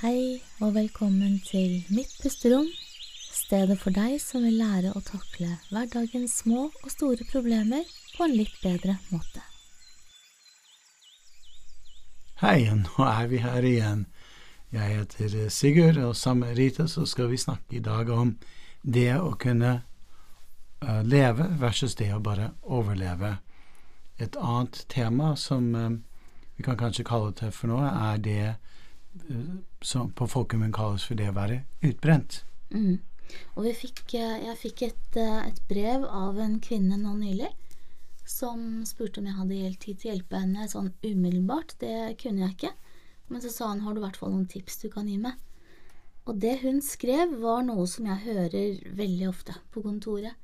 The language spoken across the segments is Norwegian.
Hei og velkommen til Mitt pusterom, stedet for deg som vil lære å takle hverdagens små og store problemer på en litt bedre måte. Hei, nå er vi her igjen. Jeg heter Sigurd, og sammen med Rita så skal vi snakke i dag om det å kunne uh, leve versus det å bare overleve. Et annet tema som uh, vi kan kanskje kalle det for noe, er det som på folkemunn kalles for det å være utbrent. Mm. Og fikk, jeg fikk et, et, brev av en kvinne nå nylig som spurte om jeg hadde tid til å hjelpe henne sånn umiddelbart. Det kunne jeg ikke. Men så sa han har du i hvert fall noen tips du kan gi meg. Og det hun skrev, var noe som jeg hører veldig ofte på kontoret.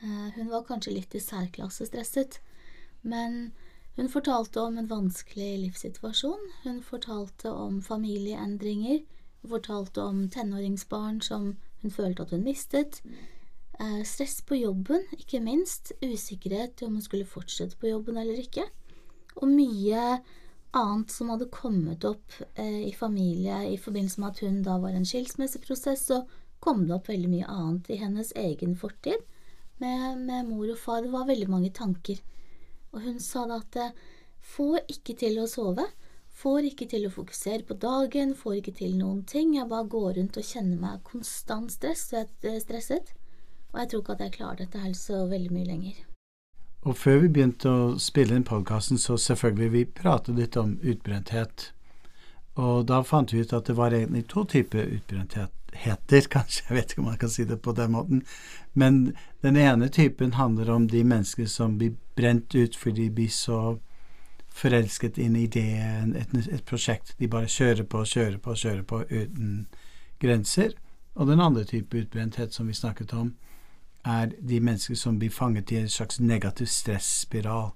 Hun var kanskje litt i særklasse stresset, men hun fortalte om en vanskelig livssituasjon. Hun fortalte om familieendringer. Hun fortalte om tenåringsbarn som hun følte at hun mistet. Eh, stress på jobben, ikke minst. Usikkerhet om hun skulle fortsette på jobben eller ikke. Og mye annet som hadde kommet opp eh, i familie i forbindelse med at hun da var i en skilsmisseprosess, så kom det opp veldig mye annet i hennes egen fortid med, med mor og far. Det var veldig mange tanker. Og hun sa da at eh, får ikke til å sove. Får ikke til å fokusere på dagen, får ikke til noen ting. Jeg bare går rundt og kjenner meg konstant stress, eh, stresset. Og jeg tror ikke at jeg klarer dette her så veldig mye lenger. Og før vi begynte å spille inn podkasten, så selvfølgelig vi pratet litt om utbrenthet. Og da fant vi ut at det var egentlig to typer utbrentheter, kanskje, jeg vet ikke om man kan si det på den måten. Men den ene typen handler om de mennesker som blir brent ut fordi de blir så forelsket inn i ideen, et, et prosjekt. De bare kjører på, og kjører på, og kjører på uten grenser. Og den andre type utbrenthet som vi snakket om, er de mennesker som blir fanget i en slags negativ stresspiral.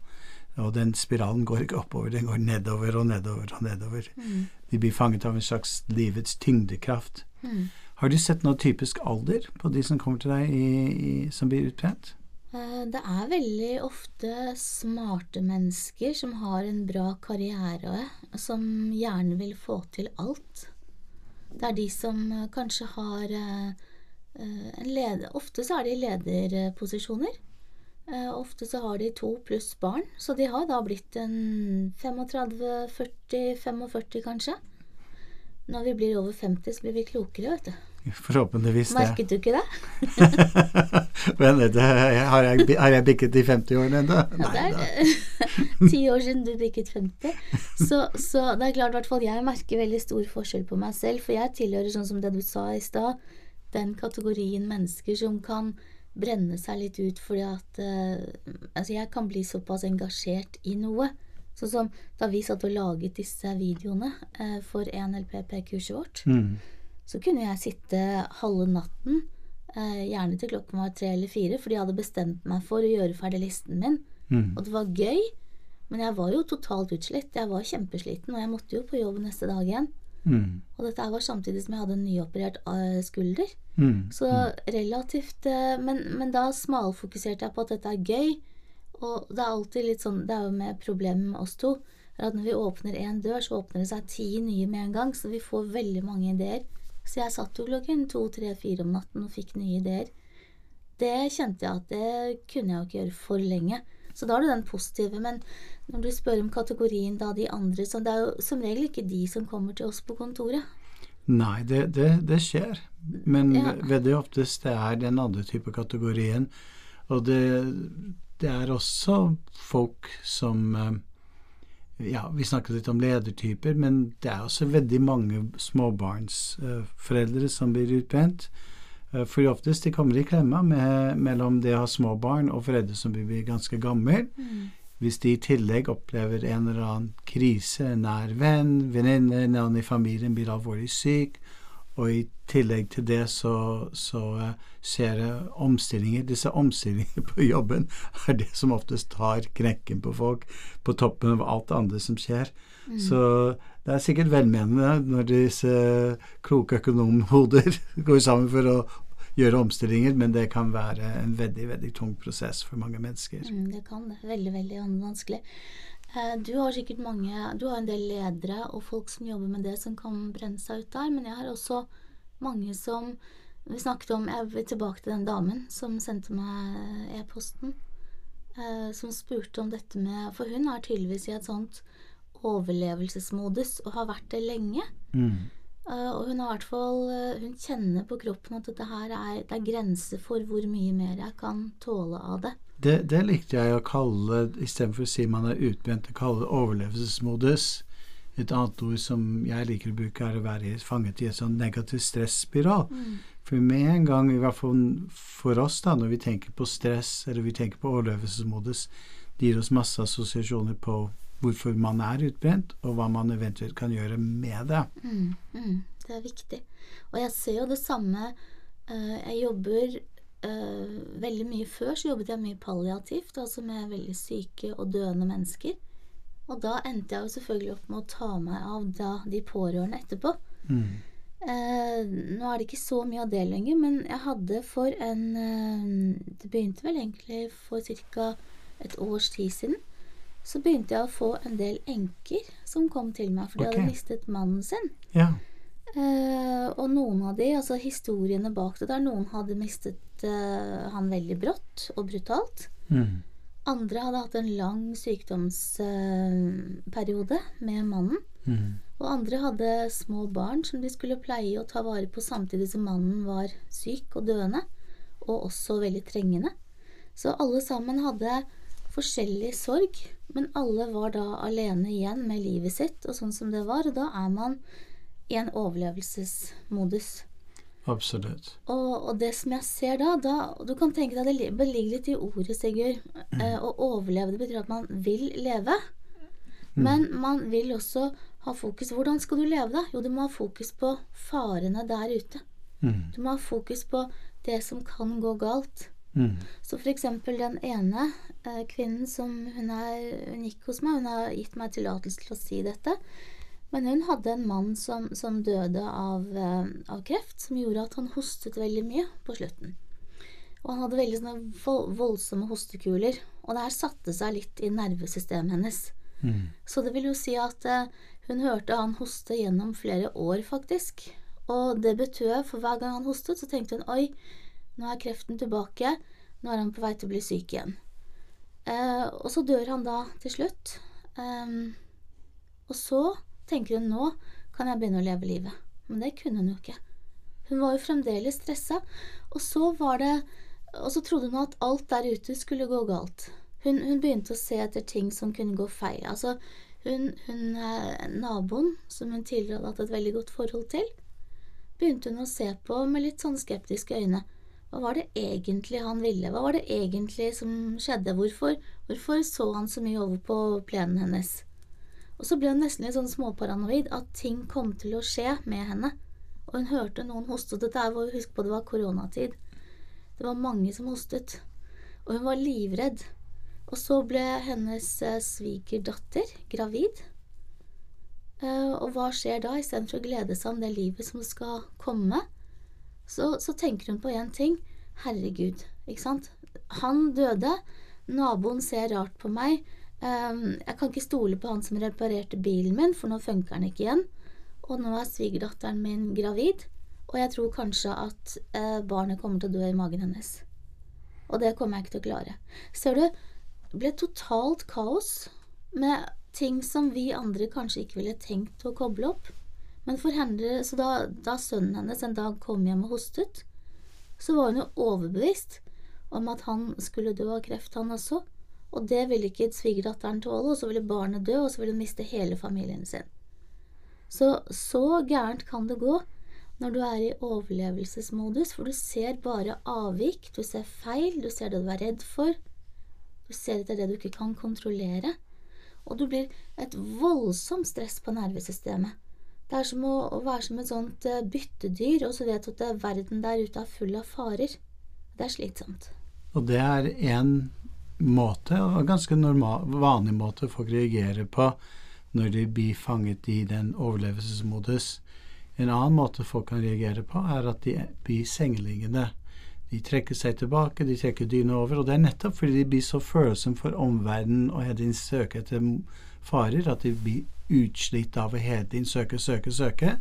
Og den spiralen går ikke oppover, den går nedover og nedover og nedover. Mm. De blir fanget av en slags livets tyngdekraft. Mm. Har du sett noe typisk alder på de som kommer til deg i, i, som blir utbrent? Eh, det er veldig ofte smarte mennesker som har en bra karriere, som gjerne vil få til alt. Det er de som eh, kanskje har eh, Eh, leder, ofte så er de lederposisjoner. Eh, ofte så har de to pluss barn, så de har da blitt en 35-40-45 kanskje. Når vi blir over 50, så blir vi klokere, vet du. Forhåpentligvis det. Merket du ikke det? Men det, har, jeg, har jeg bikket de 50-årene ennå? Ja, det er ti år siden du bikket 50. Så, så det er klart, i hvert fall jeg merker veldig stor forskjell på meg selv, for jeg tilhører sånn som det du sa i stad den kategorien mennesker som kan brenne seg litt ut fordi at uh, Altså, jeg kan bli såpass engasjert i noe. Sånn som da vi satt og laget disse videoene uh, for ENLPP-kurset vårt, mm. Så kunne jeg sitte halve natten, uh, gjerne til klokken var tre eller fire, fordi jeg hadde bestemt meg for å gjøre ferdig listen min. Mm. Og det var gøy, men jeg var jo totalt utslitt. Jeg var kjempesliten, og jeg måtte jo på jobb neste dag igjen. Mm. Og dette var samtidig som jeg hadde en nyoperert uh, skulder. Mm. Så relativt uh, men, men, da smalfokuserte jeg på at dette er gøy. Og det er alltid litt sånn Det er jo med problemet med oss to. At når vi åpner én dør, så åpner det seg ti nye med en gang. Så vi får veldig mange ideer. Så jeg satt jo klokken to, tre, fire om natten og fikk nye ideer. Det kjente jeg at det kunne jeg jo ikke gjøre for lenge. Så da har du den positive. Men når du spør om kategorien da de andre, så det er jo som regel ikke de som kommer til oss på kontoret. Nei, det, det, det skjer. Men ja. veldig oftest det er den andre type kategorien. Og det, det er også folk som eh, ja, Vi snakket litt om ledertyper, men det er også veldig mange småbarnsforeldre som blir utbrent. Eh, for oftest de kommer i klemma med, mellom det å ha små barn og foreldre som blir ganske gammel. Mm. Hvis de i tillegg opplever en eller annen krise, en nær venn, venninne, noen i familien blir alvorlig syk, og i tillegg til det så, så uh, skjer det omstillinger. Disse omstillingene på jobben er det som oftest tar knekken på folk, på toppen av alt det andre som skjer. Mm. Så det er sikkert velmenende når disse kloke økonomhoder går sammen for å gjøre omstillinger, men det kan være en veldig veldig tung prosess for mange mennesker. Mm, det kan det. Veldig, veldig vanskelig. Eh, du har sikkert mange Du har en del ledere og folk som jobber med det, som kan brenne seg ut der, men jeg har også mange som Vi snakket om Jeg vil tilbake til den damen som sendte meg e-posten, eh, som spurte om dette med For hun er tydeligvis i et sånt overlevelsesmodus og har vært det lenge. Mm. Uh, og hun har hvert fall Hun kjenner på kroppen at dette her er, det er grenser for hvor mye mer jeg kan tåle av det. Det, det likte jeg å kalle, istedenfor å si man er utbrent, å kalle det overlevelsesmodus. Et annet ord som jeg liker å bruke, er å være fanget i et sånn negativ stresspiral. Mm. For med en gang, i hvert fall for oss, da, når vi tenker på stress, eller vi tenker på overlevelsesmodus, det gir oss masse assosiasjoner på hvorfor man er utbrent, og hva man eventuelt kan gjøre med det. Mm, mm, det er viktig. Og jeg ser jo det samme uh, Jeg jobber uh, veldig mye før så jobbet jeg mye palliativt, altså med veldig syke og døende mennesker. Og da endte jeg jo selvfølgelig opp med å ta meg av da, de pårørende etterpå. Mm. Uh, nå er det ikke så mye av det lenger, men jeg hadde for en Det begynte vel egentlig for ca. et års tid siden så begynte jeg å få en del enker som kom til meg, for de okay. hadde mistet mannen sin. Ja. Og noen av de, altså historiene bak det der, noen hadde mistet eh, han veldig brått og brutalt. Mm. Andre hadde hatt en lang sykdomsperiode eh, med mannen. Mm. Og andre hadde små barn som de skulle pleie og ta vare på samtidig som mannen var syk og døende, og også veldig trengende. Så alle sammen hadde forskjellig sorg, men alle var da alene igjen med livet sitt og sånn som det var, og da er man i en overlevelsesmodus. Absolutt. Og, og, det som jeg ser da, da Du kan tenke deg det ligger litt i ordet, Sigurd. Mm. Eh, å overleve det betyr at man vil leve. Mm. Men man vil også ha fokus Hvordan skal du leve, da? Jo, du må ha fokus på farene der ute. Mm. Du må ha fokus på det som kan gå galt. Så for eksempel den ene eh, kvinnen som hun, er, hun gikk hos meg, hun har gitt meg tillatelse til å si dette. Men hun hadde en mann som, som døde av, eh, av, kreft, som gjorde at han hostet veldig mye på slutten. Og han hadde veldig sånne voldsomme hostekuler. Og det her satte seg litt i nervesystemet hennes. Mm. Så det vil jo si at eh, hun hørte han hoste gjennom flere år, faktisk. Og det betød, for hver gang han hostet, så tenkte hun oi, nå er kreften tilbake. Nå er han på vei til å bli syk igjen. Eh, og så dør han da til slutt. Eh, og så tenker hun nå kan jeg begynne å leve livet. Men det kunne hun jo ikke. Hun var jo fremdeles stressa. Og så var det Og så trodde hun at alt der ute skulle gå galt. Hun, hun begynte å se etter ting som kunne gå feil. Altså, hun, hun eh, Naboen, som hun tidligere hadde hatt et veldig godt forhold til, begynte hun å se på med litt sånn skeptiske øyne. Hva var det egentlig han ville? Hva var det egentlig som skjedde? Hvorfor, hvorfor så han så mye over på plenen hennes? Og så ble hun nesten litt sånn småparanoid at ting kom til å skje med henne. Og hun hørte noen hoste. Dette var, husk på det var koronatid. Det var mange som hostet. Og hun var livredd. Og så ble hennes eh, svigerdatter gravid. Eh, og hva skjer da? Istedenfor å glede seg om det livet som skal komme, så, så tenker hun på én ting. Herregud, ikke sant. Han døde. Naboen ser rart på meg. Um, jeg kan ikke stole på han som reparerte bilen min, for nå funker den ikke igjen. Og nå er svigerdatteren min gravid, og jeg tror kanskje at uh, barnet kommer til å dø i magen hennes. Og det kommer jeg ikke til å klare. Ser du, det ble totalt kaos med ting som vi andre kanskje ikke ville tenkt å koble opp. Men for henne, så da, da sønnen hennes en dag kom hjem og hostet, så var hun jo overbevist om at han skulle dø av kreft, han også. Og det ville ikke svigerdatteren tåle, og så ville barnet dø, og så ville hun miste hele familien sin. Så så gærent kan det gå når du er i overlevelsesmodus, for du ser bare avvik, du ser feil, du ser det du er redd for, du ser etter det du ikke kan kontrollere, og du blir et voldsomt stress på nervesystemet. Det er som å, være som et sånt uh, byttedyr, og så vet du at uh, verden der ute er full av farer. Det er slitsomt. Og det er en måte, og ganske normal, vanlig måte folk reagerer på når de blir fanget i den overlevelsesmodus. En annen måte folk kan reagere på, er at de blir sengeliggende. De trekker seg tilbake, de trekker dyna over, og det er nettopp fordi de blir så følsomme for omverdenen og hele din søke etter farer at de blir utslitt av å hele tiden søke, søke, søke.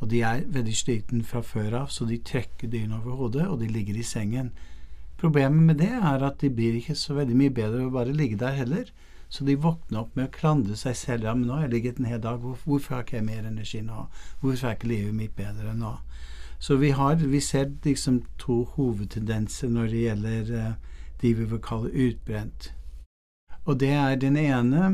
Og de er veldig sliten fra før av, så de trekker dyna over hodet, og de ligger i sengen. Problemet med det er at de blir ikke så veldig mye bedre av å bare ligge der heller. Så de våkner opp med å klandre seg selv. Ja, men nå har jeg ligget en hel dag. Hvorfor har ikke jeg mer energi nå? Hvorfor er ikke livet mitt bedre nå? Så vi, har, vi ser liksom to hovedtendenser når det gjelder uh, de vi vil kalle utbrent. Og det er den ene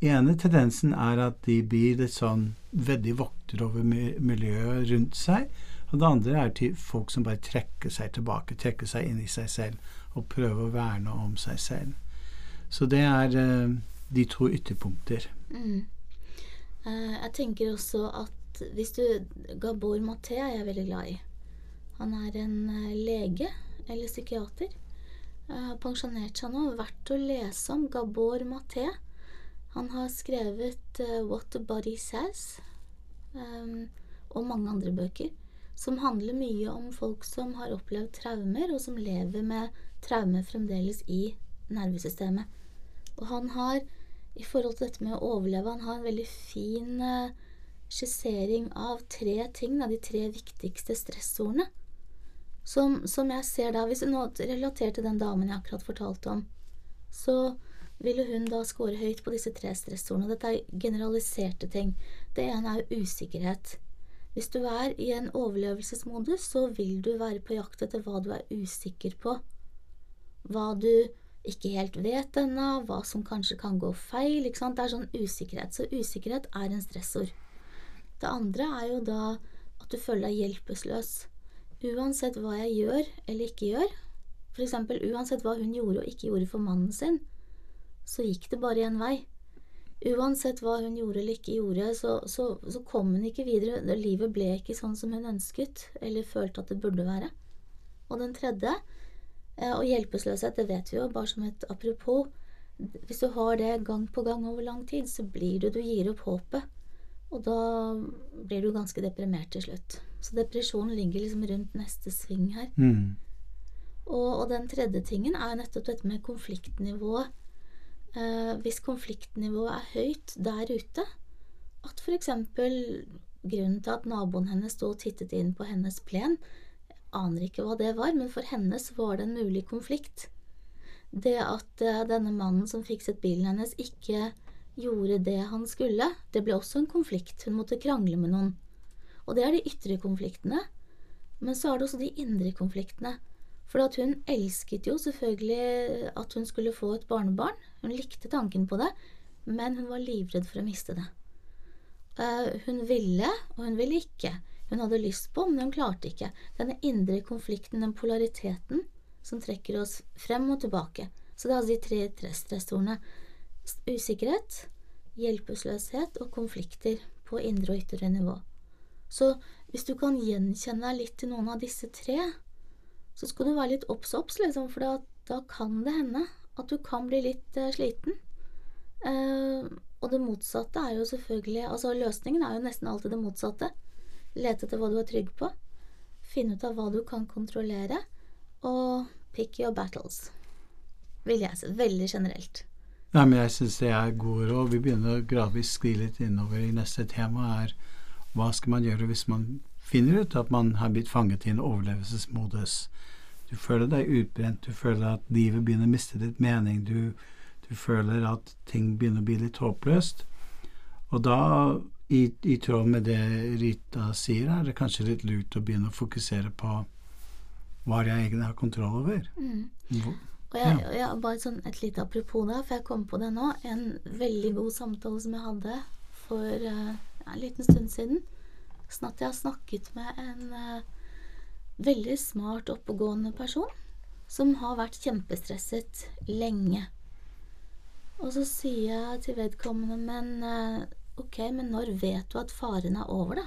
ene tendensen er at de blir litt sånn veldig vokter over miljøet rundt seg. Og det andre er til folk som bare trekker seg tilbake, trekker seg inn i seg selv og prøver å verne om seg selv. Så det er uh, de to ytterpunkter. Mm. Uh, jeg tenker også at hvis du Gabor Maté er jeg veldig glad i. Han er en uh, lege eller psykiater. Har pensjonert seg nå. Verdt å lese om Gabor Maté. Han har skrevet What the Body Says um, og mange andre bøker som handler mye om folk som har opplevd traumer, og som lever med traumer fremdeles i nervesystemet. Og han har, i forhold til dette med å overleve, han har en veldig fin uh, skissering av tre ting, da, de tre viktigste stressordene. Som, som, jeg ser da, Hvis du nå relaterer til den damen jeg akkurat fortalte om, så ville hun da score høyt på disse tre stressordene. Dette er generaliserte ting. Det ene er usikkerhet. Hvis du er i en overlevelsesmodus, så vil du være på jakt etter hva du er usikker på. Hva du ikke helt vet ennå, hva som kanskje kan gå feil. Det er sånn usikkerhet. Så usikkerhet er en stressord. Det andre er jo da at du føler deg hjelpeløs. Uansett hva jeg gjør eller ikke gjør, f.eks. uansett hva hun gjorde og ikke gjorde for mannen sin, så gikk det bare én vei. Uansett hva hun gjorde eller ikke gjorde, så, så, så kom hun ikke videre. Livet ble ikke sånn som hun ønsket eller følte at det burde være. Og den tredje Eh, og hjelpeløshet, det vet vi jo, bare som et apropos. Hvis du har det gang på gang over lang tid, så blir du Du gir opp håpet. Og da blir du ganske deprimert til slutt. Så depresjonen ligger liksom rundt neste sving her. Mm. Og, og, den tredje tingen er nettopp dette med konfliktnivået. Eh, hvis konfliktnivået er høyt der ute, at f.eks. grunnen til at naboen hennes sto og tittet inn på hennes plen, aner ikke hva det var, men for henne var det en mulig konflikt. Det at uh, denne mannen som fikset bilen hennes, ikke gjorde det han skulle, det ble også en konflikt. Hun måtte krangle med noen. Og det er de ytre konfliktene. Men så er det også de indre konfliktene. For hun elsket jo selvfølgelig at hun skulle få et barnebarn. Hun likte tanken på det, men hun var livredd for å miste det. Uh, hun ville, og hun ville ikke hun hadde lyst på, men hun klarte ikke. Denne indre konflikten, den polariteten, som trekker oss frem og tilbake. Så det er altså de tre stressordene. Usikkerhet, hjelpeløshet og konflikter på indre og ytre nivå. Så hvis du kan gjenkjenne deg litt til noen av disse tre, så skal du være litt obs-obs, liksom, for da, da, kan det hende at du kan bli litt uh, sliten. Uh, og det motsatte er jo selvfølgelig Altså, løsningen er jo nesten alltid det motsatte. Lete etter hva du er trygg på. Finne ut av hva du kan kontrollere. Og pick your battles, vil jeg si. Veldig generelt. Nei, men jeg syns det er gode råd. Vi begynner å gradvis skli litt innover i neste tema. er Hva skal man gjøre hvis man finner ut at man har blitt fanget i en overlevelsesmodus? Du føler deg utbrent, du føler at livet begynner å miste litt mening, du, du føler at ting begynner å bli litt håpløst. Og da i, i, tråd med det Rita sier, er det kanskje litt lurt å begynne å fokusere på hva jeg egentlig har kontroll over. Mm. Og jeg, ja. jeg, bare sånn et lite apropos der, for jeg kom på det nå. En veldig god samtale som jeg hadde for uh, en liten stund siden. Sånn at jeg har snakket med en uh, veldig smart, oppegående person som har vært kjempestresset lenge. Og så sier jeg til vedkommende, men uh, Ok, men når vet du at faren er over, da?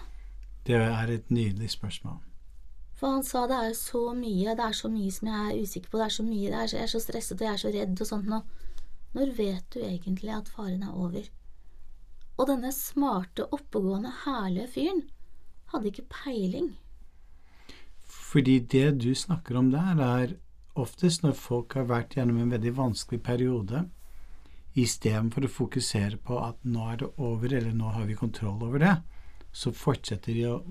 Det er et nydelig spørsmål. For han sa det er så mye, det er så mye som jeg er usikker på, det er så mye, er så, jeg er så stresset og jeg er så redd og sånt nå. Når vet du egentlig at faren er over? Og denne smarte, oppegående, herlige fyren hadde ikke peiling. Fordi det du snakker om der, er oftest når folk har vært gjennom en veldig vanskelig periode, istedenfor å fokusere på at nå er det over, eller nå har vi kontroll over det, så fortsetter de å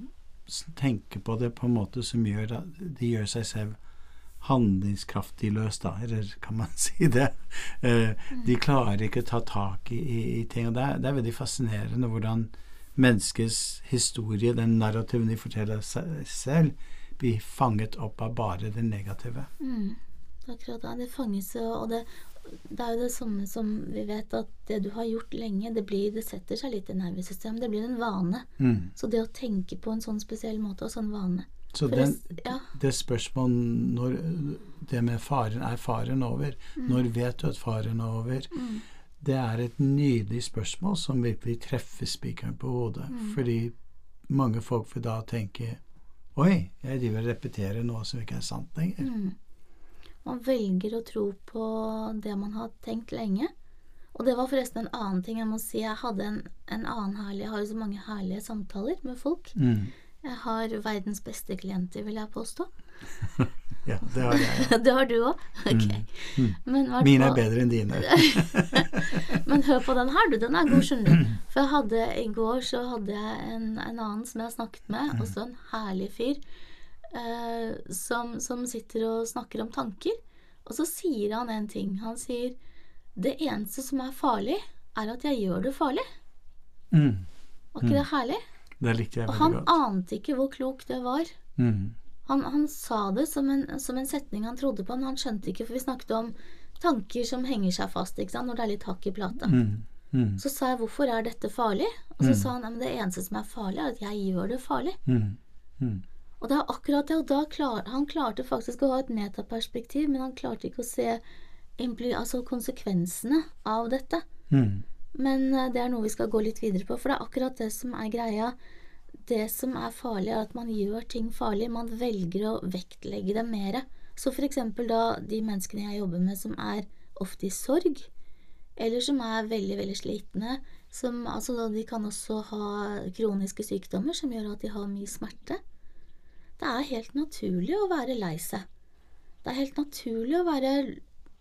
tenke på det på en måte som gjør at de gjør seg selv handlingskraftig løs, da, eller kan man si det? Eh, de klarer ikke å ta tak i, i, i ting. og det er, det er, veldig fascinerende hvordan menneskets historie, den narrativen de forteller seg selv, blir fanget opp av bare det negative. Mm. Akkurat det. Det fanges og det, det er jo det samme som vi vet at det du har gjort lenge, det, blir, det setter seg litt i nervesystemet. Det blir en vane. Mm. Så det å tenke på en sånn spesiell måte og sånn vane Så den, ja. det spørsmålet når det med faren Er faren over? Mm. Når vet du at faren er over? Mm. Det er et nydelig spørsmål som virkelig treffer spikeren på hodet. Mm. Fordi mange folk vil da tenke Oi, jeg driver og repeterer noe som ikke er sant lenger. Mm. Man velger å tro på det man har tenkt lenge. Og det var forresten en annen ting jeg må si. Jeg hadde en, en annen herlig Jeg har jo så mange herlige samtaler med folk. Mm. Jeg har verdens beste klienter, vil jeg påstå. ja, det har jeg. Ja. det har du òg? Ok. Mm. Mm. Mine er bedre enn dine. Men hør på den her, du. Den er god, skjønner du. For jeg hadde i går så hadde jeg en, en annen som jeg snakket med, mm. også en herlig fyr eh, som, som, sitter og snakker om tanker. Og så sier han en ting. Han sier det eneste som er farlig, er at jeg gjør det farlig. Mm. Var ikke mm. det herlig? Det likte jeg veldig godt. Og han ante ikke hvor klok det var. Mm. Han, han, sa det som en, som en, setning han trodde på, men han skjønte ikke, for vi snakket om tanker som henger seg fast ikke sant? når det er litt hakk i plata. Mm. Mm. Så sa jeg 'hvorfor er dette farlig?' Og så mm. sa han at det eneste som er farlig, er at jeg gjør det farlig. Mm. Mm. Og det er akkurat det, og da klar, han klarte faktisk å ha et metaperspektiv, men han klarte ikke å se altså konsekvensene av dette. Mm. Men eh, det er noe vi skal gå litt videre på, for det er akkurat det som er greia. Det som er farlig, er at man gjør ting farlig. Man velger å vektlegge det mer. Så for eksempel da de menneskene jeg jobber med som er ofte i sorg, eller som er veldig, veldig slitne, som, altså, de kan også ha kroniske sykdommer som gjør at de har mye smerte. Det er helt naturlig å være lei seg. Det er helt naturlig å være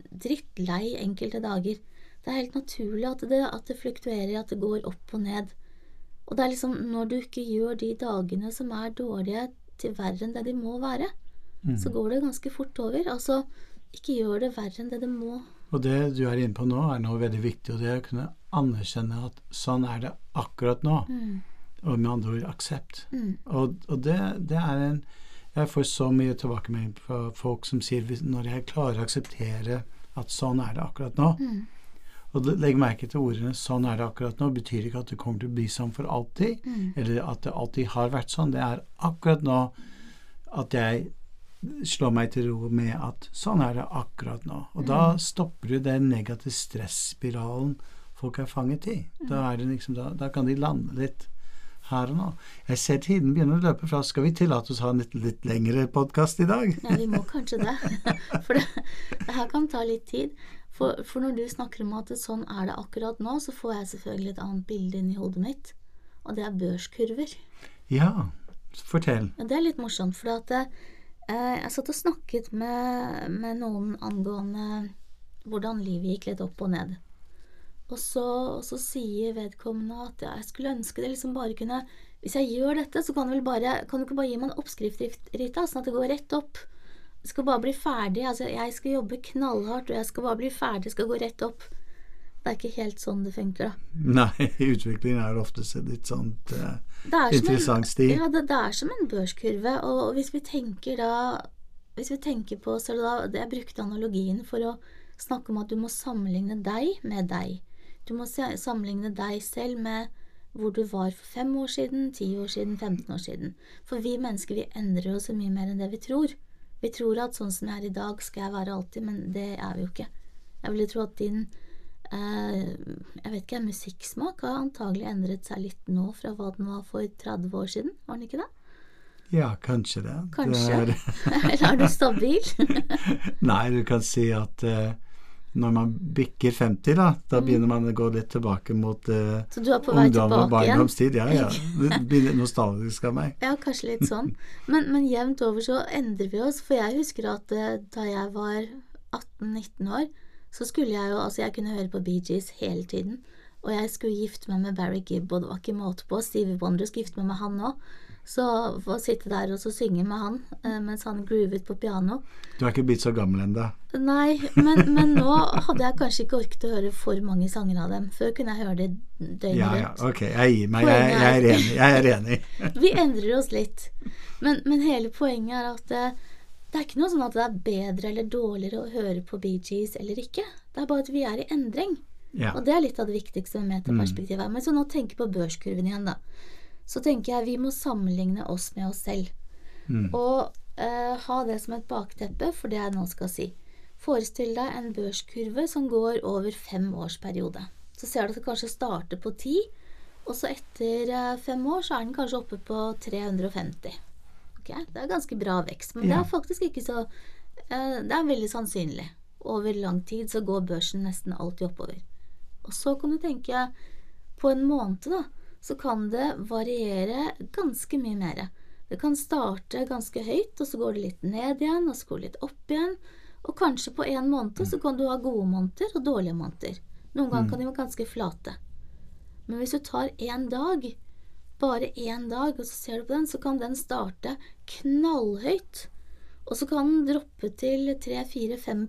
drittlei enkelte dager. Det er helt naturlig at det, at det fluktuerer, at det går opp og ned. Og det er liksom når du ikke gjør de dagene som er dårlige, til verre enn det de må være, mm. så går det ganske fort over. Altså, ikke gjør det verre enn det det må. Og det du er inne på nå, er noe veldig viktig, og det er å kunne anerkjenne at sånn er det akkurat nå. Mm og med andre ord aksept. Mm. Og, og det, det, er en Jeg får så mye tilbakemelding fra folk som sier når jeg klarer å akseptere at sånn er det akkurat nå mm. Og legg merke til ordene 'sånn er det akkurat nå' betyr ikke at det kommer til å bli sånn for alltid, mm. eller at det alltid har vært sånn. Det er akkurat nå at jeg slår meg til ro med at sånn er det akkurat nå. Og da mm. stopper du den negative stresspiralen folk er fanget i. Da, er det liksom, da, da kan de lande litt her og nå. Jeg ser tiden begynner å løpe fra. Skal vi tillate oss å ha en litt, litt lengre podkast i dag? Ja, vi må kanskje det. For det, det her kan ta litt tid. For, for, når du snakker om at sånn er det akkurat nå, så får jeg selvfølgelig et annet bilde inn i hodet mitt. Og det er børskurver. Ja, fortell. Ja, det er litt morsomt, for at eh, jeg satt og snakket med, med noen angående hvordan livet gikk litt opp og ned. Og så, og så, sier vedkommende at ja, jeg skulle ønske det liksom bare kunne Hvis jeg gjør dette, så kan du vel bare Kan du ikke bare gi meg en oppskrift, Rita, sånn at det går rett opp? Skal bare bli ferdig. Altså, jeg skal jobbe knallhardt, og jeg skal bare bli ferdig. jeg skal gå rett opp. Det er ikke helt sånn det funker, da. Nei, utviklingen er oftest litt sånn uh, interessant stil. Ja, det, det, er som en børskurve, og, og hvis vi tenker da Hvis vi tenker på så da, Jeg brukte analogien for å snakke om at du må sammenligne deg med deg. Du må sammenligne deg selv med hvor du var for fem år siden, ti år siden, 15 år siden. For vi mennesker vi endrer oss så mye mer enn det vi tror. Vi tror at sånn som jeg er i dag, skal jeg være alltid, men det er vi jo ikke. Jeg ville tro at din eh, jeg vet ikke, musikksmak har antagelig endret seg litt nå fra hva den var for 30 år siden, var den ikke det? Ja, kanskje det. Kanskje. Det er... Eller er du stabil? Nei, du kan si at uh, når man bikker 50, da, da Mm. begynner man å gå litt tilbake mot uh, Så du er på vei ungdom og barndomstid. Ja, ja. Blir nostalgisk av meg. Ja, kanskje litt sånn. Men, men jevnt over så endrer vi oss. For jeg husker at eh, da jeg var 18-19 år, så skulle jeg jo Altså, jeg kunne høre på Bee Gees hele tiden. Og jeg skulle gifte meg med Barry Gibb, og det var ikke måte på. Stevie Wonder skulle gifte meg med han òg. Så å sitte der og så synge med han eh, mens han groovet på piano Du er ikke blitt så gammel ennå. Nei, men, men nå hadde jeg kanskje ikke orket å høre for mange sanger av dem. Før kunne jeg høre det døgnet Ja, ja, ok, jeg gir meg. Jeg, jeg er enig. Jeg er enig. Vi endrer oss litt. Men, men hele poenget er at det, det er ikke noe sånn at det er bedre eller dårligere å høre på Bee Gees eller ikke. Det er bare at vi er i endring. Ja. Og det er litt av det viktigste med metaperspektivet. Mm. Men så nå tenker på børskurven igjen, da. Så tenker jeg vi må sammenligne oss med oss selv. Mm. Og eh, ha det som et bakteppe for det jeg nå skal si. Forestill deg en børskurve som går over fem års periode. Så ser du at det kanskje starter på ti, og så etter eh, fem år så er den kanskje oppe på 350. Ok, Det er ganske bra vekst, men det er faktisk ikke så eh, Det er veldig sannsynlig. Over lang tid så går børsen nesten alltid oppover. Og så kan du tenke på en måned, da, så kan det variere ganske mye mer. Det kan starte ganske høyt, og så går det litt ned igjen, og så går det litt opp igjen. Og kanskje på en måned så kan du ha gode måneder og dårlige måneder. Noen ganger kan de være ganske flate. Men hvis du tar én dag, bare én dag, og så ser du på den, så kan den starte knallhøyt. Og så kan den droppe til 3-4-5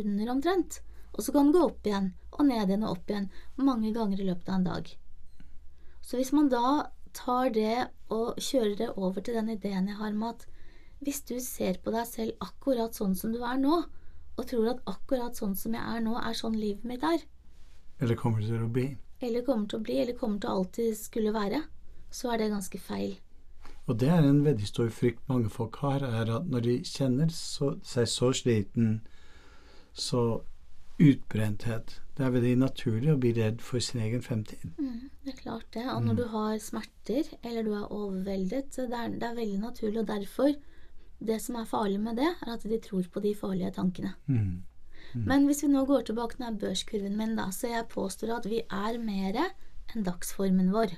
under omtrent. Og så kan den gå opp igjen, og ned igjen og opp igjen, mange ganger i løpet av en dag. Så hvis man da tar det og kjører det over til den ideen jeg har med at hvis du ser på deg selv akkurat sånn som du er nå, og tror at akkurat sånn som jeg er nå, er sånn livet mitt er, Eller kommer til å bli. eller kommer til å bli, eller kommer til å alltid skulle være, så er det ganske feil. Og det er en veldig stor frykt mange folk har, er at når de kjenner så, seg så sliten, så utbrenthet Det er veldig naturlig å bli redd for sin egen fremtid. Mm, det er klart det. Og når du har smerter, eller du er overveldet, så det er, det er veldig naturlig. Og derfor, det som er farlig med det, er at de tror på de farlige tankene. Mm. Men hvis vi nå går tilbake til denne børskurven min, da, så jeg påstår at vi er mer enn dagsformen vår.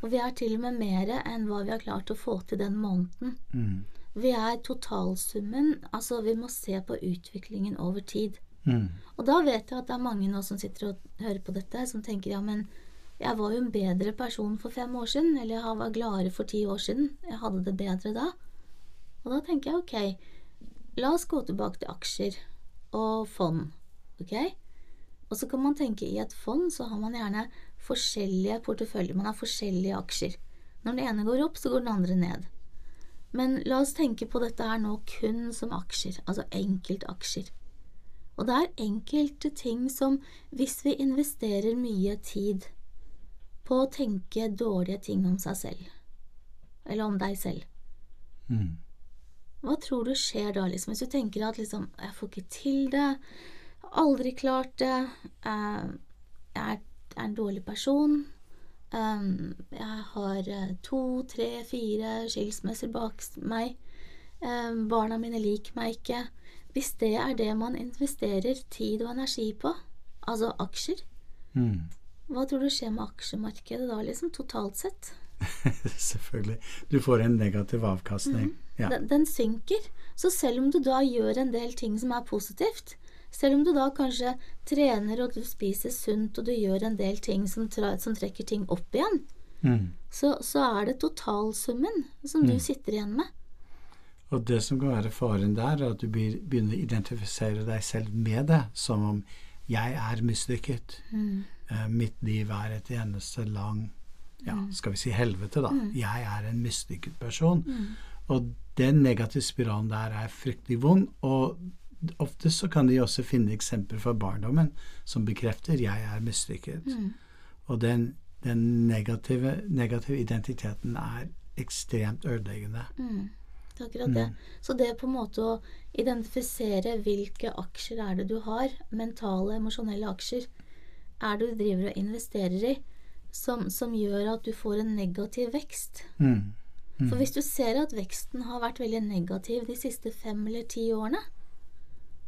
Og vi er til og med mer enn hva vi har klart å få til den måneden. Mm. Vi er totalsummen, altså vi må se på utviklingen over tid. Mm. Og da vet jeg at det er mange nå som sitter og hører på dette, som tenker ja, men jeg var jo en bedre person for fem år siden, eller jeg var gladere for ti år siden, jeg hadde det bedre da. Og da tenker jeg ok, la oss gå tilbake til aksjer og fond, ok? Og så kan man tenke i et fond så har man gjerne forskjellige porteføljer, man har forskjellige aksjer. Når den ene går opp, så går den andre ned. Men la oss tenke på dette her nå kun som aksjer, altså enkeltaksjer. Og det er enkelte ting som hvis vi investerer mye tid på å tenke dårlige ting om seg selv, eller om deg selv, Mm. hva tror du skjer da, liksom, hvis du tenker at liksom, jeg får ikke til det, aldri klart det, eh, jeg er, en dårlig person, um, jeg har eh, to, tre, fire skilsmisser bak meg, um, barna mine liker meg ikke. Hvis det er det man investerer tid og energi på, altså aksjer, Mm. hva tror du skjer med aksjemarkedet da, liksom, totalt sett? Selvfølgelig. Du får en negativ avkastning. Ja. Den, den synker. Så selv om du da gjør en del ting som er positivt, selv om du da kanskje trener og du spiser sunt og du gjør en del ting som, som trekker ting opp igjen, Mm. så, så er det totalsummen som du sitter igjen med. Og det som kan være faren der, er at du begynner å identifisere deg selv med det, som om jeg er mislykket. Mm. mitt liv er et eneste lang ja, skal vi si helvete, da. Jeg er en mislykket person. Og den negative spiralen der er fryktelig vond. Og ofte så kan de også finne eksempler fra barndommen som bekrefter 'jeg er mislykket'. Og den, den negative, negative identiteten er ekstremt ødeleggende. Det akkurat det. Så det på en måte å identifisere hvilke aksjer er det du har, mentale, emosjonelle aksjer, er det du driver og investerer i, som, som gjør at du får en negativ vekst. Mm. For hvis du ser at veksten har vært veldig negativ de siste fem eller ti årene,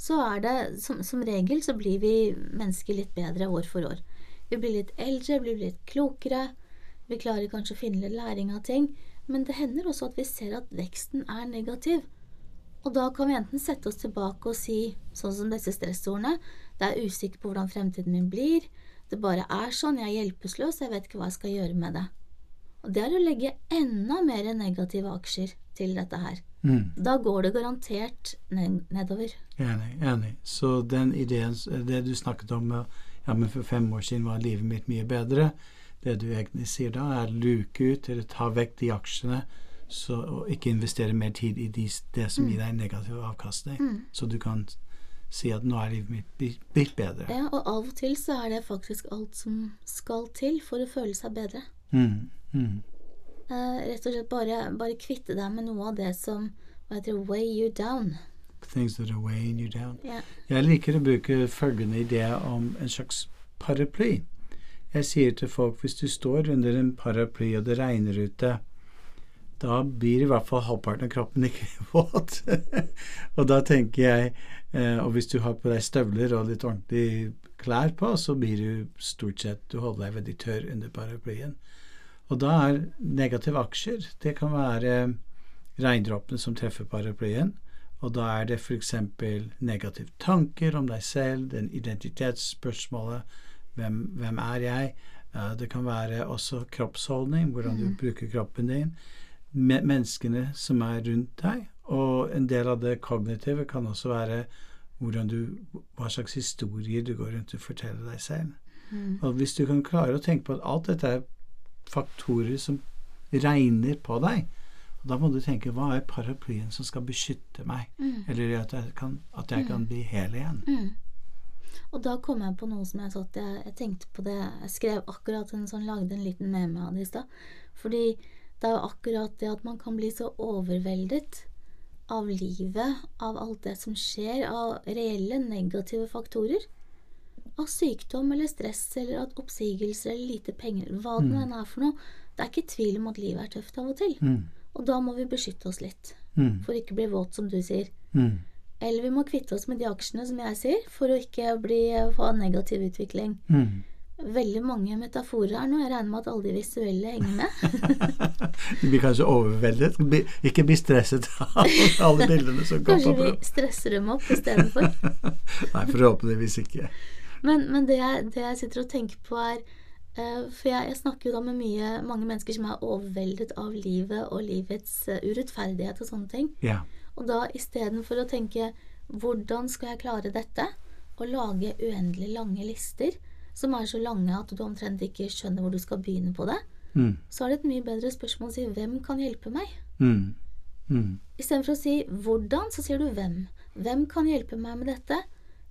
så er det som, som, regel så blir vi mennesker litt bedre år for år. Vi blir litt eldre, vi blir litt klokere, vi klarer kanskje å finne litt læring av ting, men det hender også at vi ser at veksten er negativ. Og da kan vi enten sette oss tilbake og si, sånn som disse stressordene, det er usikker på hvordan fremtiden min blir, det bare er sånn, jeg er hjelpeløs, jeg vet ikke hva jeg skal gjøre med det. Og det er å legge enda mer negative aksjer til dette her. Mm. Da går det garantert nedover. Enig. enig. Så den ideen, det du snakket om ja, men for fem år siden var livet mitt mye bedre, det du egentlig sier da, er luke ut eller ta vekk de aksjene så, og ikke investere mer tid i de, det som gir mm. deg negativ avkastning. Mm. Så du kan si at nå er livet mitt blitt bedre. Ja, og av og til så er det faktisk alt som skal til for å føle seg bedre. Mm. Mm. Uh, rett og slett bare, bare, kvitte deg med noe av det som hva heter det, weigh you down. Things that are weighing you down. Yeah. Jeg liker å bruke følgende idé om en slags paraply. Jeg sier til folk hvis du står under en paraply og det regner ute, da blir i hvert fall halvparten av kroppen ikke våt. og da tenker jeg eh, Og hvis du har på deg støvler og litt ordentlig klær på, så blir du stort sett Du holder deg veldig tørr under paraplyen. Og da er negative aksjer Det kan være regndråpene som treffer paraplyen. Og da er det f.eks. negative tanker om deg selv, den identitetsspørsmålet hvem, hvem er jeg? Uh, det kan være også kroppsholdning, hvordan du mm. bruker kroppen din. Menneskene som er rundt deg. Og en del av det kognitive kan også være du, hva slags historier du går rundt og forteller deg selv. Mm. Og hvis du kan klare å tenke på at alt dette er faktorer som regner på deg, da må du tenke hva er paraplyen som skal beskytte meg, mm. eller at jeg kan, at jeg kan mm. bli hel igjen. Mm. Og da kom jeg på noe som jeg satt jeg, jeg, tenkte på det Jeg skrev akkurat en sånn, lagde en liten meme av det i stad. Fordi det er jo akkurat det at man kan bli så overveldet av livet, av alt det som skjer, av reelle negative faktorer. Av sykdom eller stress eller at oppsigelser eller lite penger, hva det mm. er for noe. Det er ikke tvil om at livet er tøft av og til. Mm. Og da må vi beskytte oss litt. Mm. For ikke bli våt, som du sier. Mm. Eller vi må kvitte oss med de aksjene, som jeg sier, for å ikke bli, få negativ utvikling. Mm. Veldig mange metaforer her nå. Jeg regner med at alle de visuelle henger med. du blir kanskje overveldet? Ikke bli stresset av alle bildene som kommer på. Kanskje vi stresser dem opp istedenfor? Nei, forhåpentligvis ikke. Men, men det, jeg, det, jeg, sitter og tenker på, er uh, For jeg, jeg, snakker jo da med mye, mange mennesker som er overveldet av livet og livets uh, urettferdighet og sånne ting. Ja. Og da istedenfor å tenke 'hvordan skal jeg klare dette?' og lage uendelig lange lister som er så lange at du omtrent ikke skjønner hvor du skal begynne på det, mm. så er det et mye bedre spørsmål å si 'hvem kan hjelpe meg?' Mm. Mm. Istedenfor å si 'hvordan', så sier du 'hvem'. Hvem kan hjelpe meg med dette?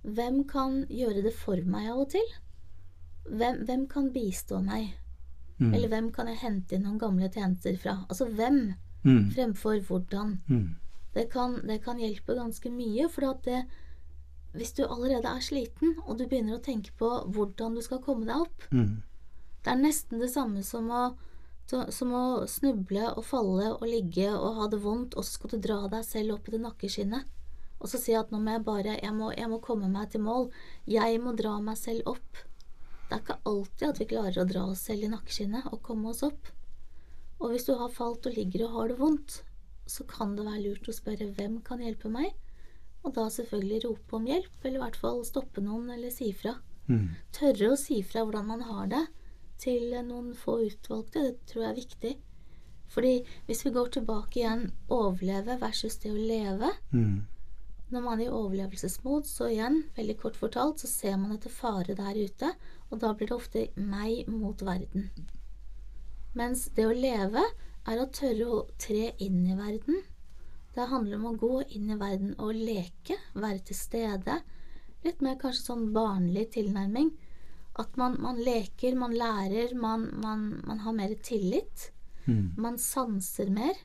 Hvem kan gjøre det for meg av og til? Hvem, hvem kan bistå meg? Mm. Eller hvem kan jeg hente inn noen gamle tjenester fra? Altså hvem, mm. fremfor hvordan. Mm. Det kan, det kan hjelpe ganske mye, for at det, hvis du allerede er sliten, og du begynner å tenke på hvordan du skal komme deg opp mm. Det er nesten det samme som å, som å, snuble og falle og ligge og ha det vondt, og så skal du dra deg selv opp i det nakkeskinnet. Og så si at nå må jeg bare jeg må, jeg må komme meg til mål. Jeg må dra meg selv opp. Det er ikke alltid at vi klarer å dra oss selv i nakkeskinnet og komme oss opp. Og hvis du har falt og ligger og har det vondt, så kan det være lurt å spørre hvem kan hjelpe meg, og da selvfølgelig rope om hjelp, eller i hvert fall stoppe noen eller si fra. Mm. Tørre å si fra hvordan man har det, til noen få utvalgte, det tror jeg er viktig. Fordi hvis vi går tilbake igjen overleve versus det å leve mm. Når man er i overlevelsesmod, så igjen, veldig kort fortalt, så ser man etter fare der ute, og da blir det ofte meg mot verden. Mens det å leve er å tørre å tre inn i verden. Det handler om å gå inn i verden og leke, være til stede. Litt mer kanskje sånn barnlig tilnærming. At man, man leker, man lærer, man, man, man har mer tillit. Mm. Man sanser mer.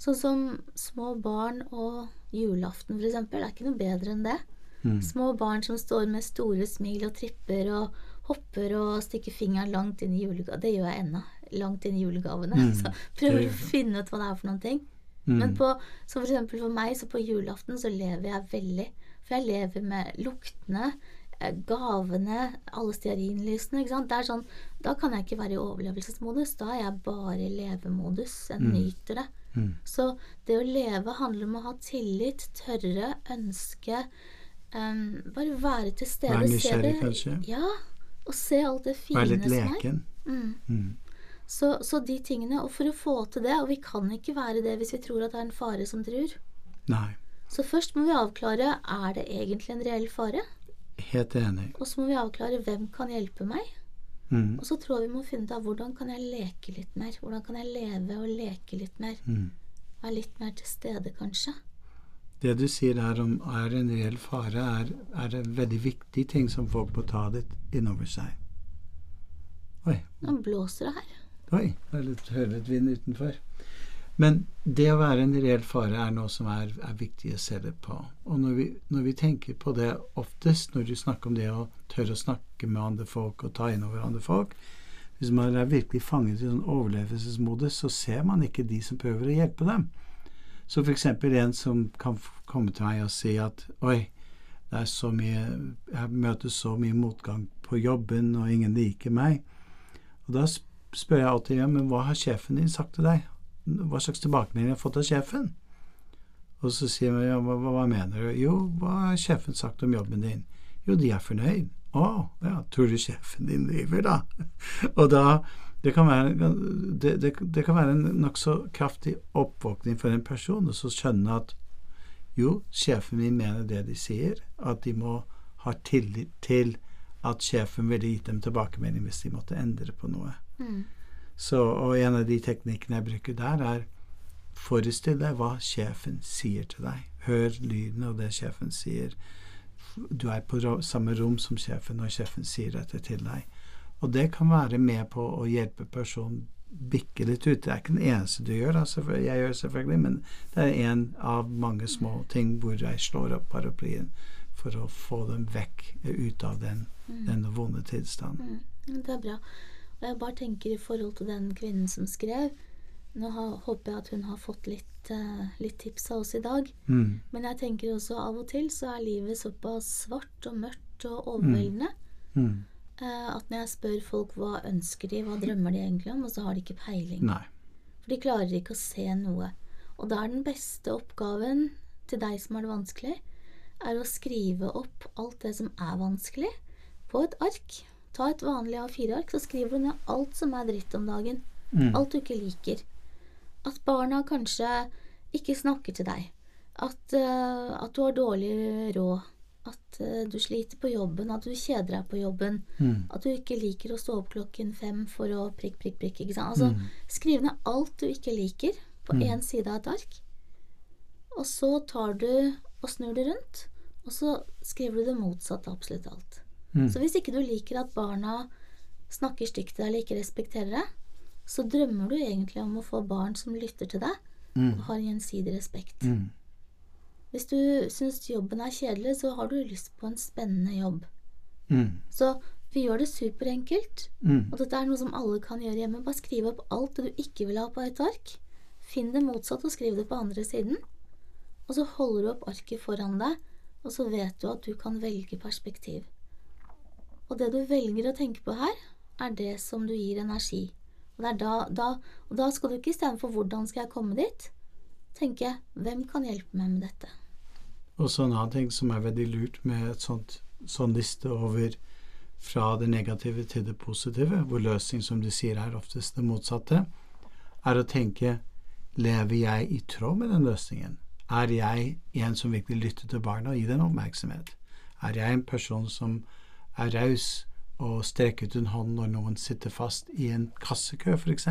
Sånn som små barn og julaften, for eksempel, er ikke noe bedre enn det. Mm. Små barn som står med store smil og tripper og hopper og stikker fingeren langt inn i julegava. Det gjør jeg ennå langt inn i julegavene. Mm, så prøver å finne ut hva det er for noen ting. Mm. Men på, så for eksempel for meg, så på julaften så lever jeg veldig. For jeg lever med luktene, eh, gavene, alle stearinlysene. ikke sant? Det er sånn, Da kan jeg ikke være i overlevelsesmodus. Da er jeg bare i levemodus. Jeg Mm. nyter det. Så det å leve handler om å ha tillit, tørre, ønske Um, Bare være til stede. Være nysgjerrig, kanskje? Ja. Og se alt det fine som er. Være litt leken. Mm. Mm. Så, så de tingene Og for å få til det Og vi kan ikke være det hvis vi tror at det er en fare som truer. Nei. Så først må vi avklare er det egentlig en reell fare. Helt enig. Og så må vi avklare hvem kan hjelpe meg. Mm. Og så tror jeg vi må finne ut av hvordan kan jeg leke litt mer. Hvordan kan jeg leve og leke litt mer. Mm. Være litt mer til stede, kanskje. Det du sier her om er en reell fare, er, er en veldig viktig ting som folk må ta litt innover seg. Oi, Nå blåser det her. Oi, det er litt, hører litt vind utenfor. Men det å være en reell fare er noe som er, er viktig å se det på. Og når vi, når vi tenker på det oftest, når du snakker om det å tørre å snakke med andre folk og ta inn over andre folk Hvis man er virkelig fanget i sånn overlevelsesmodus, så ser man ikke de som prøver å hjelpe dem. Så eksempel en som kan komme til meg og si at oi, det er så mye Jeg møter så mye motgang på jobben, og ingen liker meg. Og da sp- spør jeg alltid ja, men hva har sjefen din sagt til deg? Hva slags tilbakemelding har du fått av sjefen? Og så sier man ja, hva, hva mener du? Jo, hva har sjefen sagt om jobben din? Jo, de er fornøyd. Å, ja, tror du sjefen din driver, da? Og da det kan være, det, det, det kan være en nokså kraftig oppvåkning for en person å skjønne at jo, sjefen min mener det de sier, at de må ha tillit til at sjefen ville gitt dem tilbakemelding hvis de måtte endre på noe. Mm. Så, og en av de teknikkene jeg bruker der, er forestill deg hva sjefen sier til deg. Hør lyden av det sjefen sier. Du er på samme rom som sjefen når sjefen sier dette til deg. Og det kan være med på å hjelpe personen bikke litt ut. Det er ikke den eneste du gjør, altså, jeg gjør selvfølgelig, men det er en av mange små ting hvor jeg slår opp paraplyen for å få dem vekk eh, ut av den, den vonde tilstanden. Mm, Det er bra. Og jeg bare tenker i forhold til den kvinnen som skrev Nå har, håper jeg at hun har fått litt, uh, litt tips av oss i dag. Mm. Men jeg tenker også av og til så er livet såpass svart og mørkt og overveldende Mm. eh, at når jeg spør folk hva ønsker de, hva drømmer de egentlig om, og så har de ikke peiling. Nei. For de klarer ikke å se noe. Og da er den beste oppgaven til deg som har det vanskelig, er å skrive opp alt det som er vanskelig, på et ark. Ta et vanlig A4-ark, så skriver du ned alt som er dritt om dagen. Mm. Alt du ikke liker. At barna kanskje ikke snakker til deg. At, uh, at du har dårlig råd. At uh, du sliter på jobben. At du kjeder deg på jobben. Mm. At du ikke liker å stå opp klokken fem for å prikk, prikk, prikk. Ikke sant? Altså, Mm. Skriv ned alt du ikke liker på én side av et ark. Og så tar du og snur det rundt, og så skriver du det motsatte av absolutt alt. Mm. Så hvis ikke du liker at barna snakker stygt til deg eller ikke respekterer deg, så drømmer du egentlig om å få barn som lytter til deg Mm. og har gjensidig respekt. Mm. Hvis du syns jobben er kjedelig, så har du lyst på en spennende jobb. Mm. Så vi gjør det superenkelt. Mm. Og dette er noe som alle kan gjøre hjemme. Bare skriv opp alt det du ikke vil ha på et ark. Finn det motsatt og skriv det på andre siden. Og så holder du opp arket foran deg, og så vet du at du kan velge perspektiv. Og det du velger å tenke på her, er det som du gir energi. Og, da, da, og da skal du ikke istedenfor 'hvordan skal jeg komme dit', tenke 'hvem kan hjelpe meg med dette'? Og så en annen ting som er veldig lurt med et sånt sånn liste over fra det negative til det positive, hvor løsning, som du sier, er oftest det motsatte, er å tenke lever jeg i tråd med den løsningen? Er jeg en som virkelig lytter til barna og gir dem oppmerksomhet? Er jeg en person som er raus og strekker ut en hånd når noen sitter fast i en kassekø, f.eks.?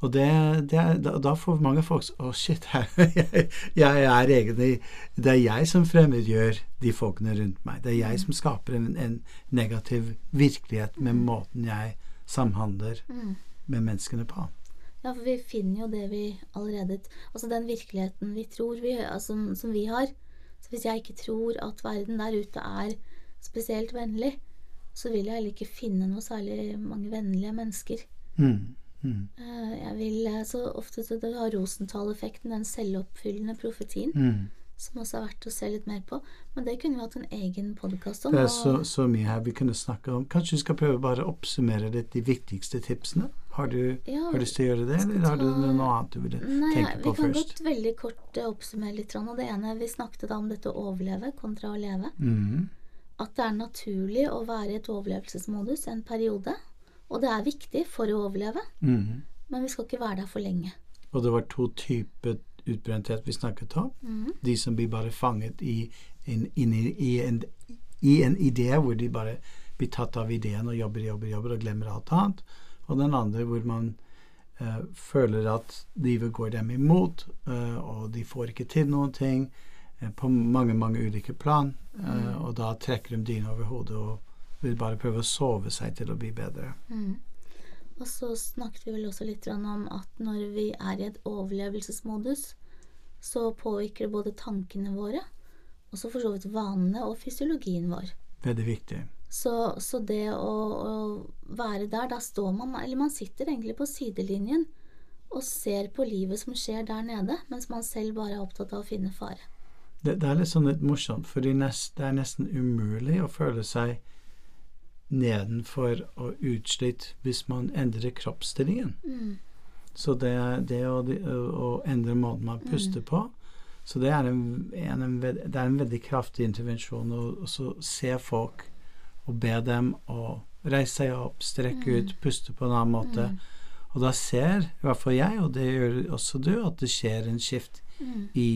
Og det, det da, får mange folk Å, oh shit, jeg, jeg er egentlig Det er jeg som fremmedgjør de folkene rundt meg. Det er jeg som skaper en, en negativ virkelighet med måten jeg samhandler med menneskene på. Ja, for vi finner jo det vi allerede Altså den virkeligheten vi tror vi altså, som vi har. Så hvis jeg ikke tror at verden der ute er spesielt vennlig, så vil jeg heller ikke finne noe særlig mange vennlige mennesker. Mm, mm, Eh, Jeg vil eh, så ofte så det har Rosenthal-effekten, den selvoppfyllende profetien. mm, som også er verdt å se litt mer på. Men det kunne vi hatt en egen podkast om. Det er så, så, mye her vi kunne snakke om. Kanskje vi skal prøve bare å oppsummere litt de viktigste tipsene? Har du ja, har lyst til å gjøre det, eller har du noe annet du ville nei, tenke på først? Vi kan godt veldig kort oppsummere litt. Og det ene vi snakket om dette å overleve kontra å leve. Mm. At det er naturlig å være i et overlevelsesmodus en periode. Og det er viktig for å overleve. Mm. Men vi skal ikke være der for lenge. Og det var to typer utbrenthet vi snakket om. Mm. De som blir bare fanget i en, i, i, en, i en idé hvor de bare blir tatt av ideen og jobber, jobber, jobber og glemmer alt annet. Og den andre hvor man uh, føler at livet går dem imot, uh, og de får ikke til noen ting på mange, mange ulike plan. Mm. Og da trekker de dyna over hodet og vil bare prøve å sove seg til å bli bedre. Mm. Og så snakket vi vel også litt om at når vi er i et overlevelsesmodus, så påvirker det både tankene våre, og så for så vidt vanene og fysiologien vår. Veldig viktig. Så, så det å, å, være der, da står man Eller man sitter egentlig på sidelinjen og ser på livet som skjer der nede, mens man selv bare er opptatt av å finne fare. Det, det er litt sånn litt morsomt, for det er nesten umulig å føle seg nedenfor og utslitt hvis man endrer kroppsstillingen. Mm. Så det, det å, å, endre måten man puster mm. på Så det er en, en, en, det er en veldig kraftig intervensjon å se folk og be dem å reise seg opp, strekke ut, mm. puste på en annen måte. Mm. Og da ser i hvert fall jeg, og det gjør også du, at det skjer en skift mm. i,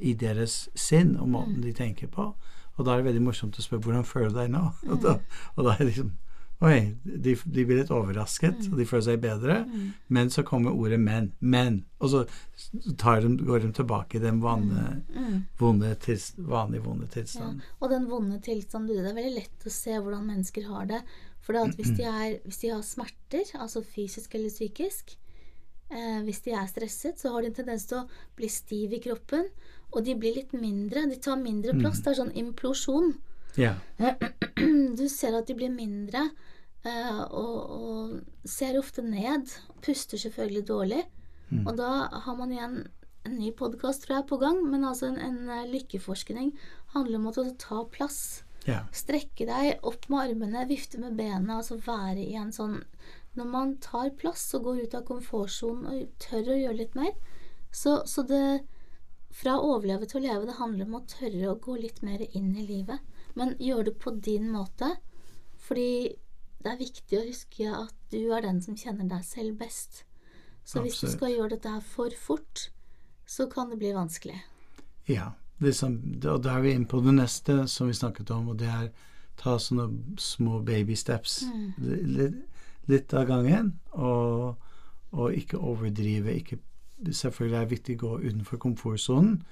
i, deres sinn og måten de tenker på. Og da er det veldig morsomt å spørre hvordan føler du deg nå? Og da, og da er det liksom Oi, de, de, blir litt overrasket, og de føler seg bedre. Men så kommer ordet 'men'. Men. Og så de, går de tilbake i den vanlige, vonde, tilst, vanlige vonde tilstanden. Ja. Og den vonde tilstanden Det er veldig lett å se hvordan mennesker har det. For det hvis, de er, hvis de har smerter, altså fysisk eller psykisk, eh, hvis de er stresset, så har de en tendens til å bli stiv i kroppen. Og de blir litt mindre. De tar mindre plass. Det er sånn implosjon. Ja. Du ser at de blir mindre, eh, og, og, ser ofte ned. Puster selvfølgelig dårlig. Mm. Og da har man igjen en ny podkast, tror jeg, på gang. Men altså en, en eh, lykkeforskning handler om å ta plass. Ja. Strekke deg opp med armene, vifte med bena, altså være i en sånn Når man tar plass og går ut av komfortsonen og tør å gjøre litt mer, så, så det fra å overleve til å leve, det handler om å tørre å gå litt mer inn i livet. Men gjør det på din måte, fordi det er viktig å huske at du er den som kjenner deg selv best. Så hvis du skal gjøre dette her for fort, så kan det bli vanskelig. Ja, Liksom, og da er vi inne på det neste som vi snakket om, og det er ta sånne små baby steps. Mm. Litt, litt, av gangen, og, og ikke overdrive. Ikke, selvfølgelig er viktig å gå utenfor komfortsonen,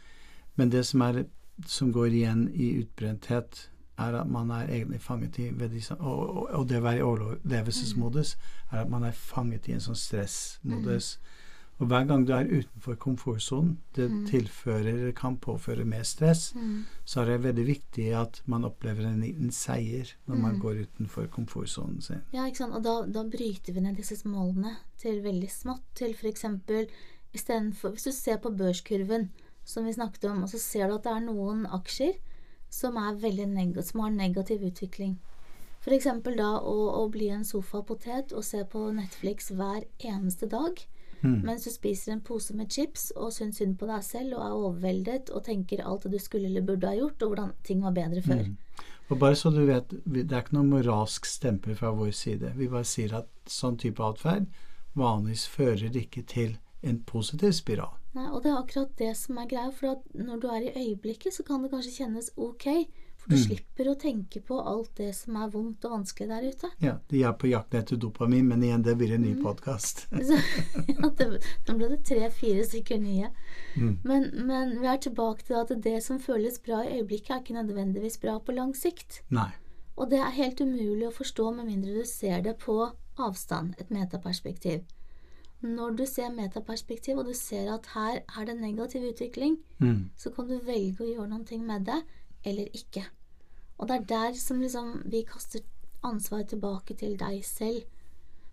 men det som er som går igjen i utbrenthet, er at man er egentlig fanget i og, og, og, det å være i overlevelsesmodus er at man er fanget i en sånn stressmodus. Mm. Og hver gang du er utenfor komfortsonen, det tilfører tilfører kan påføre mer stress, mm. så er det veldig viktig at man opplever en liten seier når man mm. går utenfor komfortsonen sin. Ja, ikke sant. Og da, da bryter vi ned disse målene til veldig smått. Til f.eks. istedenfor Hvis du ser på børskurven, som vi snakket om, og så ser du at det er noen aksjer som, er som har negativ utvikling. F.eks. da å, å, bli en sofapotet og se på Netflix hver eneste dag mm. mens du spiser en pose med chips og syns synd på deg selv og er overveldet og tenker alt det du skulle eller burde ha gjort, og hvordan ting var bedre før. Mm. Og bare så du vet, Det er ikke noe moralsk stempel fra vår side. Vi bare sier at sånn type atferd vanligvis fører ikke til en positiv spiral. Nei, og det er akkurat det som er greia, for når du er i øyeblikket, så kan det kanskje kjennes ok, for du mm. slipper å tenke på alt det som er vondt og vanskelig der ute. Ja, de er på jakt etter dopamin, men igjen, det blir en ny mm. podkast. ja, nå ble det tre-fire stykker nye. Mm. Men, men, vi er tilbake til at det som føles bra i øyeblikket, er ikke nødvendigvis bra på lang sikt. Nei. Og det er helt umulig å forstå med mindre du ser det på avstand, et metaperspektiv når du ser metaperspektiv, og du ser at her er det negativ utvikling, mm. så kan du velge å gjøre noe med det, eller ikke. Og det er der som liksom vi kaster ansvaret tilbake til deg selv.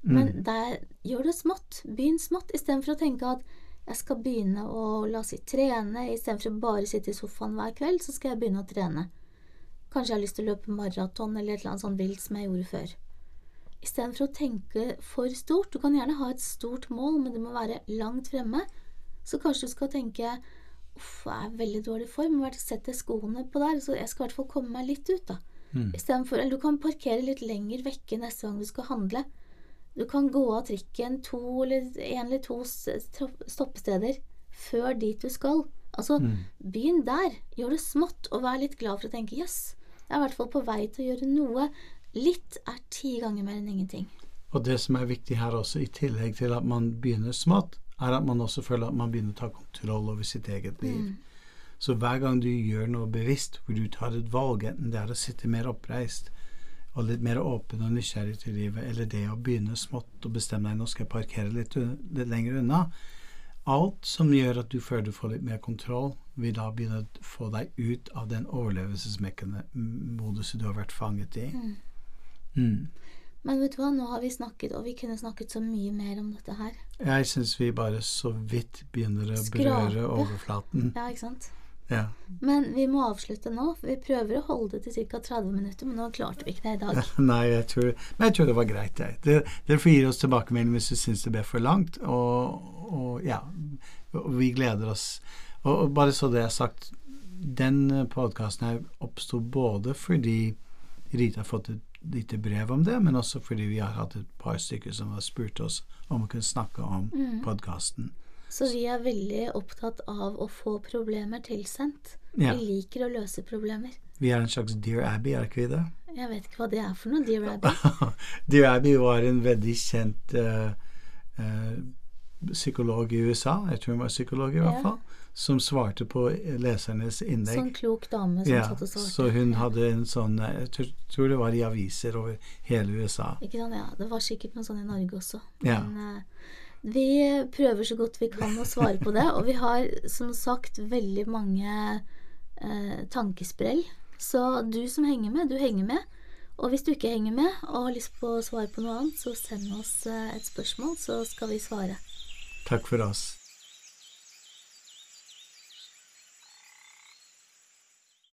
Men mm. der gjør det smått. Begynn smått, istedenfor å tenke at Jeg skal begynne å la oss si trene istedenfor å bare sitte i sofaen hver kveld, så skal jeg begynne å trene. Kanskje jeg har lyst til å løpe maraton eller et eller annet sånt vilt som jeg gjorde før. Istedenfor å tenke for stort. Du kan gjerne ha et stort mål, men det må være langt fremme. Så kanskje du skal tenke uff, jeg er veldig dårlig form, men sette skoene på der, så jeg skal i hvert fall komme meg litt ut, da. Mm. Istedenfor Eller du kan parkere litt lenger vekke neste gang du skal handle. Du kan gå av trikken to eller en eller to stoppesteder før dit du skal. Altså, mm. begynn der. Gjør det smått, og vær litt glad for å tenke jøss, yes, jeg er i hvert fall på vei til å gjøre noe. Litt er ti ganger mer enn ingenting. Og det som er viktig her også, i tillegg til at man begynner smått, er at man også føler at man begynner å ta kontroll over sitt eget liv. Mm. Så hver gang du gjør noe bevisst, hvor du tar et valg, enten det er å sitte mer oppreist, og litt mer åpen og nysgjerrig til livet, eller det å begynne smått og bestemme deg nå skal jeg parkere litt, litt lenger unna. Alt som gjør at du føler du får litt mer kontroll, vil da begynne å få deg ut av den overlevelsesmodusen du har vært fanget i. Mm. Mm. Men vet du hva, nå har vi snakket, og vi kunne snakket så mye mer om dette her. Jeg syns vi bare så vidt begynner å Skrape. berøre overflaten. Ja, ikke sant? Ja. Men vi må avslutte nå. for Vi prøver å holde det til ca. 30 minutter, men nå klarte vi ikke det i dag. Nei, jeg tror, men jeg tror det var greit. Jeg. Det, det får gi oss tilbakemelding hvis du syns det ble for langt. Og, og ja, vi gleder oss. Og, og, bare så det er sagt, den podkasten her oppsto både fordi Rita har fått et lite brev om det, men også fordi vi har hatt et par stykker som har spurt oss om å kunne snakke om mm. podkasten. Så vi er veldig opptatt av å få problemer tilsendt. Ja. Vi liker å løse problemer. Vi er en slags Dear Abby, er ikke vi det? Jeg vet ikke hva det er for noe, Dear Abby. Dear Abby var en veldig kjent uh, uh, psykolog i USA, jeg tror hun var psykolog i hvert fall, som svarte på lesernes innlegg. Sånn klok dame som ja, satt og svarte. Så hun hadde en sånn Jeg tror, tror, det var i aviser over hele USA. Ikke sant, ja. Det var sikkert noe sånn i Norge også. Ja. Men uh, vi prøver så godt vi kan å svare på det, og vi har som sagt veldig mange uh, tankesprell. Så du som henger med, du henger med. Og hvis du ikke henger med og har lyst på å svare på noe annet, så send oss uh, et spørsmål, så skal vi svare. Takk for oss.